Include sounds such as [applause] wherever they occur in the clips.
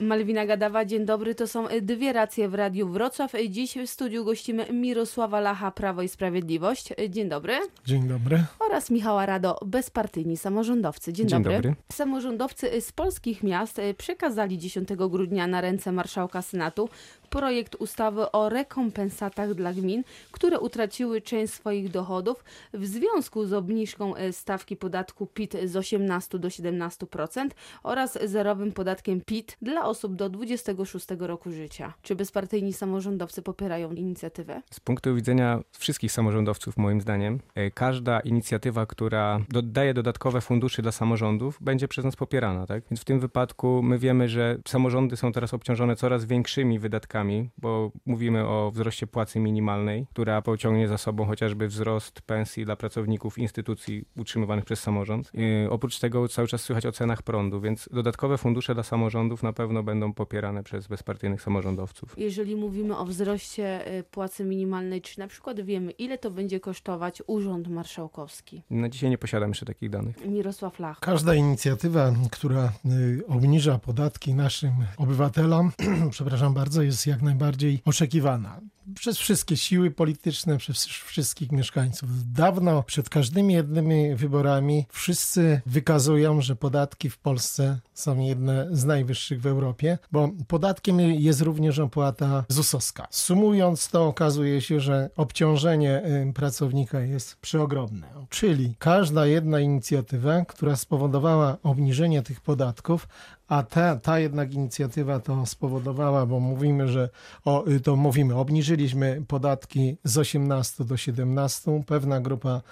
Malwina Gadawa, dzień dobry. To są dwie racje w Radiu Wrocław. Dziś w studiu gościmy Mirosława Lacha, Prawo i Sprawiedliwość. Dzień dobry. Dzień dobry. Oraz Michała Rado, bezpartyjni samorządowcy. Dzień, Dzień dobry. dobry. Samorządowcy z polskich miast przekazali 10 grudnia na ręce marszałka Senatu projekt ustawy o rekompensatach dla gmin, które utraciły część swoich dochodów w związku z obniżką stawki podatku PIT z 18 do 17% oraz zerowym podatkiem PIT dla osób do 26 roku życia. Czy bezpartyjni samorządowcy popierają inicjatywę? Z punktu widzenia wszystkich samorządowców, moim zdaniem, e, każda inicjatywa, która dodaje dodatkowe fundusze dla samorządów, będzie przez nas popierana. Tak? Więc w tym wypadku my wiemy, że samorządy są teraz obciążone coraz większymi wydatkami, bo mówimy o wzroście płacy minimalnej, która pociągnie za sobą chociażby wzrost pensji dla pracowników instytucji utrzymywanych przez samorząd. Oprócz tego cały czas słychać o cenach prądu, więc dodatkowe fundusze dla samorządów na pewno będą popierane przez bezpartyjnych samorządowców. Jeżeli mówimy o wzroście y, płacy minimalnej, czy na przykład wiemy, ile to będzie kosztować Urząd Marszałkowski? Na dzisiaj nie posiadam jeszcze takich danych. Mirosław Lach. Każda inicjatywa, która y, obniża podatki naszym obywatelom, [clears throat] przepraszam bardzo, jest jak najbardziej oczekiwana. Przez wszystkie siły polityczne, przez wszystkich mieszkańców. Dawno przed każdymi jednymi wyborami wszyscy wykazują, że podatki w Polsce są jedne z najwyższych w Europie, bo podatkiem jest również opłata ZUS-owska. Sumując to okazuje się, że obciążenie y, pracownika jest przeogromne. Czyli każda jedna inicjatywa, która spowodowała obniżenie tych podatków, a ta, ta jednak inicjatywa to spowodowała, bo mówimy, że o, to mówimy, obniżyliśmy podatki z 18 do 17. Pewna grupa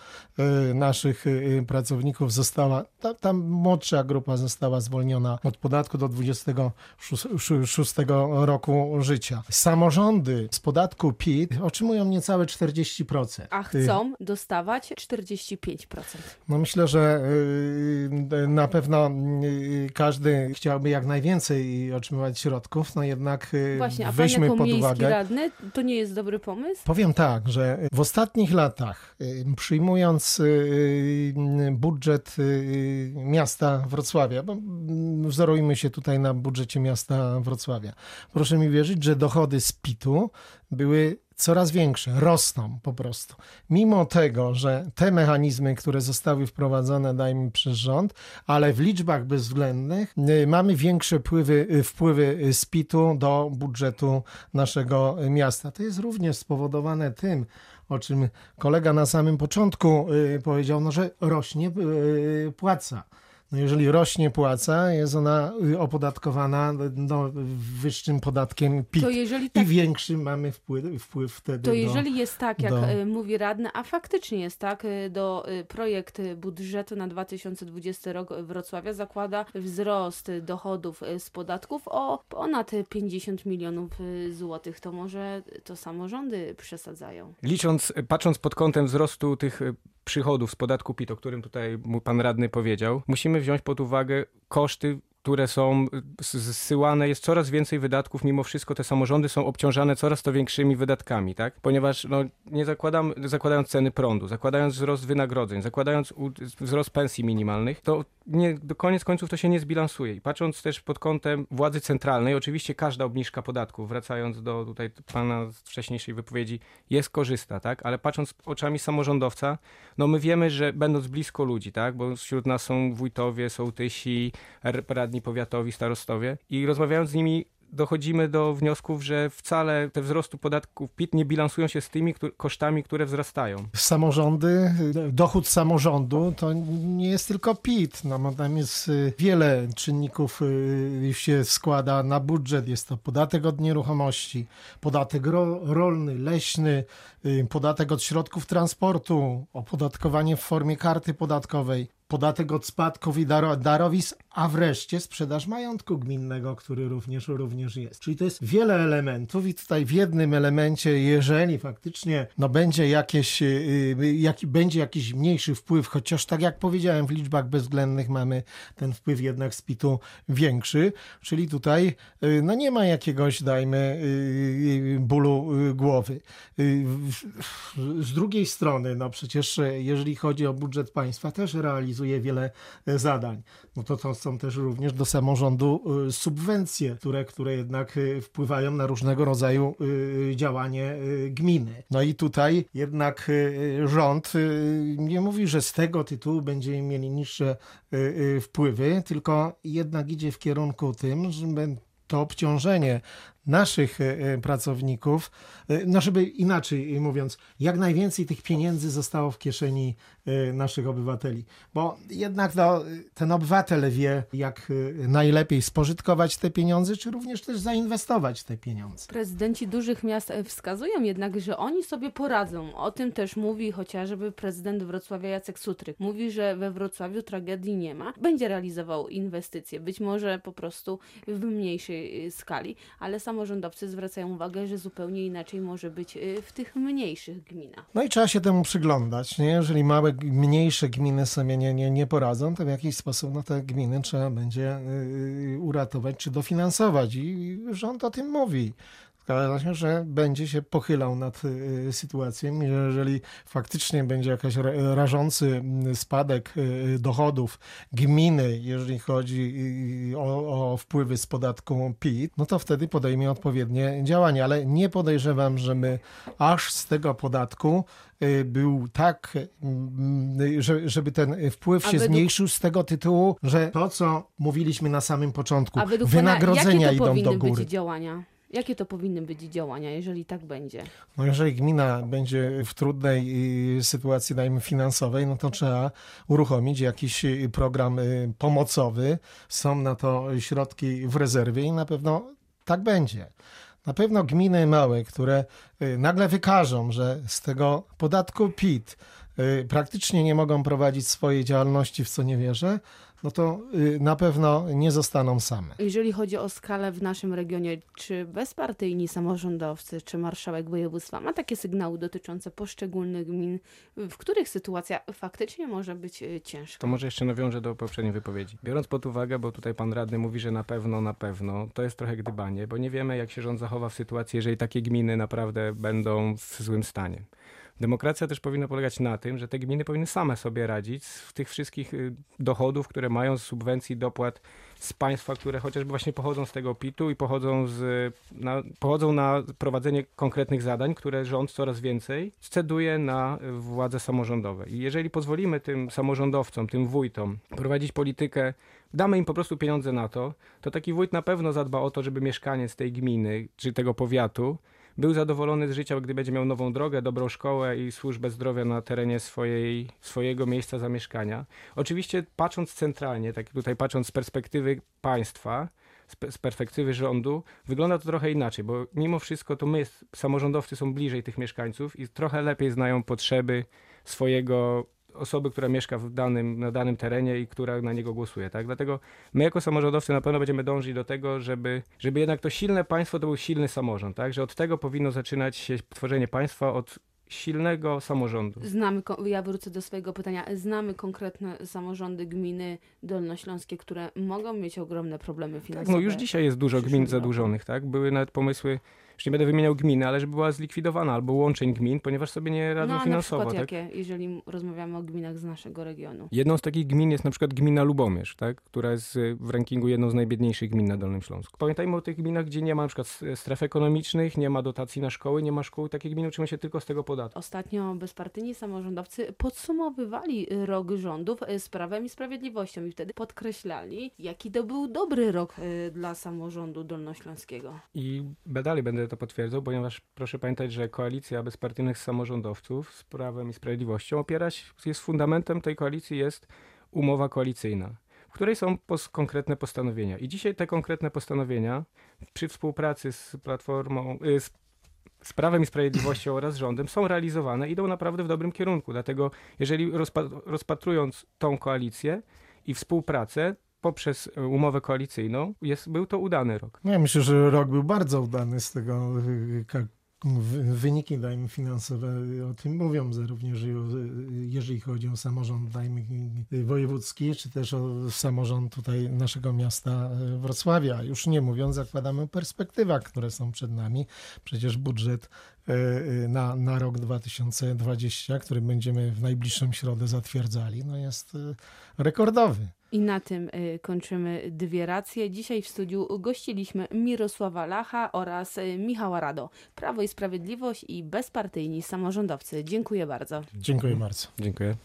y, naszych y, pracowników została, ta, ta młodsza grupa została zwolniona od podatku do 26 roku życia. Samorządy z podatku PIT otrzymują niecałe 40%. A chcą dostawać 45%. No myślę, że y, na pewno y, każdy chciałby jak najwięcej otrzymywać środków, no jednak y, Właśnie, a pan weźmy jako pod uwagę. radny, to nie jest dobry pomysł? Powiem tak, że w ostatnich latach, y, przyjmując y, budżet miasta Wrocławia, bo mm, wzorujmy się tutaj na budżecie miasta Wrocławia, proszę mi wierzyć, że dochody z PIT-u były coraz większe, rosną po prostu. Mimo tego, że te mechanizmy, które zostały wprowadzone, dajmy przez rząd, ale w liczbach bezwzględnych y, mamy większe wpływy, y, wpływy z PIT-u do budżetu naszego miasta. To jest również spowodowane tym, o czym kolega na samym początku y, powiedział, no, że rośnie y, płaca. No jeżeli rośnie płaca, jest ona opodatkowana no, wyższym podatkiem PIT. To jeżeli tak I większy mamy wpływ, wpływ wtedy To do... jeżeli jest tak, jak do- y, mówi radny, a faktycznie jest tak, y, do y, projekt budżetu na 2020 rok Wrocławia zakłada wzrost dochodów z podatków o ponad y, 50 milionów złotych, to może to samorządy przesadzają. Licząc, patrząc pod kątem wzrostu tych e, przychodów z podatku PIT, o którym tutaj pan radny powiedział, musimy wziąć pod uwagę koszty które są zsyłane, jest coraz więcej wydatków, mimo wszystko te samorządy są obciążane coraz to większymi wydatkami, tak? Ponieważ no, nie zakładam, zakładając ceny prądu, zakładając wzrost wynagrodzeń, zakładając wzrost pensji minimalnych, to nie, do koniec końców to się nie zbilansuje. I patrząc też pod kątem władzy centralnej, oczywiście każda obniżka podatków, wracając do tutaj pana wcześniejszej wypowiedzi, jest korzystna, tak? Ale patrząc oczami samorządowca, no my wiemy, że będąc blisko ludzi, tak? Bo wśród nas są wójtowie, sołtysi, r- radni powiatowi, starostowie i rozmawiając z nimi dochodzimy do wniosków, że wcale te wzrostu podatków PIT nie bilansują się z tymi kosztami, które wzrastają. Samorządy, dochód samorządu to nie jest tylko PIT. No, tam jest y, wiele czynników y, się składa na budżet. Jest to podatek od nieruchomości, podatek ro, rolny, leśny, y, podatek od środków transportu, opodatkowanie w formie karty podatkowej, podatek od spadków i daro, darowizn, a wreszcie sprzedaż majątku gminnego, który również, również jest. Czyli to jest wiele elementów i tutaj w jednym elemencie, jeżeli faktycznie no, będzie, jakieś, yy, yy, jaki, będzie jakiś mniejszy wpływ, chociaż tak jak powiedziałem, w liczbach bezwzględnych mamy ten wpływ jednak z PIT-u większy, czyli tutaj yy, no, nie ma jakiegoś, dajmy, bólu głowy. Z drugiej strony, no przecież jeżeli chodzi o budżet państwa, też realizujemy realizuje wiele e, zadań. No to, to są też również do samorządu e, subwencje, które, które jednak e, wpływają na różnego rodzaju działanie gminy. No i tutaj jednak rząd nie mówi, że z tego tytułu będziemy mieli niższe wpływy, tylko jednak idzie w kierunku tym, że to obciążenie naszych e, e, pracowników, e, no żeby inaczej mówiąc, jak najwięcej tych pieniędzy zostało w kieszeni naszych obywateli. Bo jednak no, ten obywatel wie, jak najlepiej spożytkować te pieniądze, czy również też zainwestować te pieniądze. Prezydenci dużych miast wskazują jednak, że oni sobie poradzą. O tym też mówi chociażby prezydent Wrocławia Jacek Sutryk. Mówi, że we Wrocławiu tragedii nie ma. Będzie realizował inwestycje, być może po prostu w mniejszej skali, ale sam samorządowcy zwracają uwagę, że zupełnie inaczej może być y, w tych mniejszych gminach. No i trzeba się temu przyglądać. Nie? Jeżeli małe, mniejsze gminy sobie nie, nie, nie poradzą, to w jakiś sposób no, te gminy trzeba będzie y, uratować czy dofinansować. I rząd o tym mówi. Się, że będzie się pochylał nad y, sytuacją. Jeżeli faktycznie będzie jakiś rażący spadek y, dochodów gminy, jeżeli chodzi y, o, o wpływy z podatku PIT, no to wtedy podejmie odpowiednie działania. Ale nie podejrzewam, że my aż z tego podatku był tak, żeby ten wpływ się według... zmniejszył z tego tytułu, że to, co mówiliśmy na samym początku, wynagrodzenia pana, idą do góry. Działania? Jakie to powinny być działania, jeżeli tak będzie? No jeżeli gmina będzie w trudnej y, sytuacji, dajmy finansowej, no to trzeba uruchomić jakiś y, program y, pomocowy. Są na to środki w rezerwie i na pewno tak będzie. Na pewno gminy małe, które nagle wykażą, że z tego podatku PIT praktycznie nie mogą prowadzić swojej działalności, w co nie wierzę, no to y, na pewno nie zostaną same. Jeżeli chodzi o skalę w naszym regionie, czy bezpartyjni samorządowcy, czy marszałek województwa ma takie sygnały dotyczące poszczególnych gmin, w których sytuacja faktycznie może być y, ciężka? To może jeszcze nawiążę do poprzedniej wypowiedzi. Biorąc pod uwagę, bo tutaj pan radny mówi, że na pewno, na pewno, to jest trochę gdybanie, bo nie wiemy, jak się rząd zachowa w sytuacji, jeżeli takie gminy naprawdę będą w złym stanie. Demokracja też powinna polegać na tym, że te gminy powinny same sobie radzić z tych wszystkich y, dochodów, które mają z subwencji, dopłat z państwa, które chociażby właśnie pochodzą z tego PIT-u i pochodzą, z, na, pochodzą na prowadzenie konkretnych zadań, które rząd coraz więcej sceduje na władze samorządowe. I jeżeli pozwolimy tym samorządowcom, tym wójtom prowadzić politykę, damy im po prostu pieniądze na to, to taki wójt na pewno zadba o to, żeby mieszkaniec tej gminy czy tego powiatu był zadowolony z życia, gdy będzie miał nową drogę, dobrą szkołę i służbę zdrowia na terenie swojej, swojego miejsca zamieszkania. Oczywiście patrząc centralnie, tak tutaj patrząc z perspektywy państwa, z perspektywy rządu, wygląda to trochę inaczej, bo mimo wszystko to my, samorządowcy, są bliżej tych mieszkańców i trochę lepiej znają potrzeby swojego osoby, która mieszka w danym, na danym terenie i która na niego głosuje. Tak? Dlatego my jako samorządowcy na pewno będziemy dążyć do tego, żeby, żeby jednak to silne państwo to był silny samorząd. Tak? Że od tego powinno zaczynać się tworzenie państwa, od silnego samorządu. Znamy, ja wrócę do swojego pytania, znamy konkretne samorządy gminy dolnośląskie, które mogą mieć ogromne problemy finansowe. Tak, no już dzisiaj jest dużo gmin zadłużonych, tak? Były nawet pomysły już nie będę wymieniał gminy, ale żeby była zlikwidowana albo łączeń gmin, ponieważ sobie nie radzą no, finansowo. Na tak? jakie, jeżeli rozmawiamy o gminach z naszego regionu? Jedną z takich gmin jest na przykład gmina Lubomierz, tak? która jest y, w rankingu jedną z najbiedniejszych gmin na Dolnym Śląsku. Pamiętajmy o tych gminach, gdzie nie ma na przykład stref ekonomicznych, nie ma dotacji na szkoły, nie ma szkół. Takie gminy uczymy się tylko z tego podatku. Ostatnio bezpartyjni samorządowcy podsumowywali rok rządów y, z Prawem i Sprawiedliwością i wtedy podkreślali, jaki to był dobry rok y, dla samorządu dolnośląskiego. I dalej będę to potwierdzą, ponieważ proszę pamiętać, że koalicja bezpartyjnych samorządowców z Prawem i Sprawiedliwością opierać jest fundamentem tej koalicji jest umowa koalicyjna, w której są pos konkretne postanowienia. I dzisiaj te konkretne postanowienia przy współpracy z Platformą, y, z z Prawem i Sprawiedliwością oraz rządem są realizowane, idą naprawdę w dobrym kierunku. Dlatego, jeżeli rozpatrując tą koalicję i współpracę, poprzez e, umowę koalicyjną jest, był to udany rok. Ja myślę, że rok był bardzo udany z tego w- wyniki dajmy finansowe o tym mówią, za- również i o, jeżeli chodzi o samorząd dajmy wojewódzki, czy też o samorząd tutaj naszego miasta e, Wrocławia. Już nie mówiąc, zakładamy o perspektywach, które są przed nami. Przecież budżet e, e, na, na rok 2020, który będziemy w najbliższą środę zatwierdzali, no jest e, rekordowy. I na tym y, kończymy dwie racje. Dzisiaj w studiu gościliśmy Mirosława Lacha oraz y, Michała Rado. Prawo i Sprawiedliwość i bezpartyjni samorządowcy. Dziękuję bardzo. Dziękuję bardzo. Dziękuję.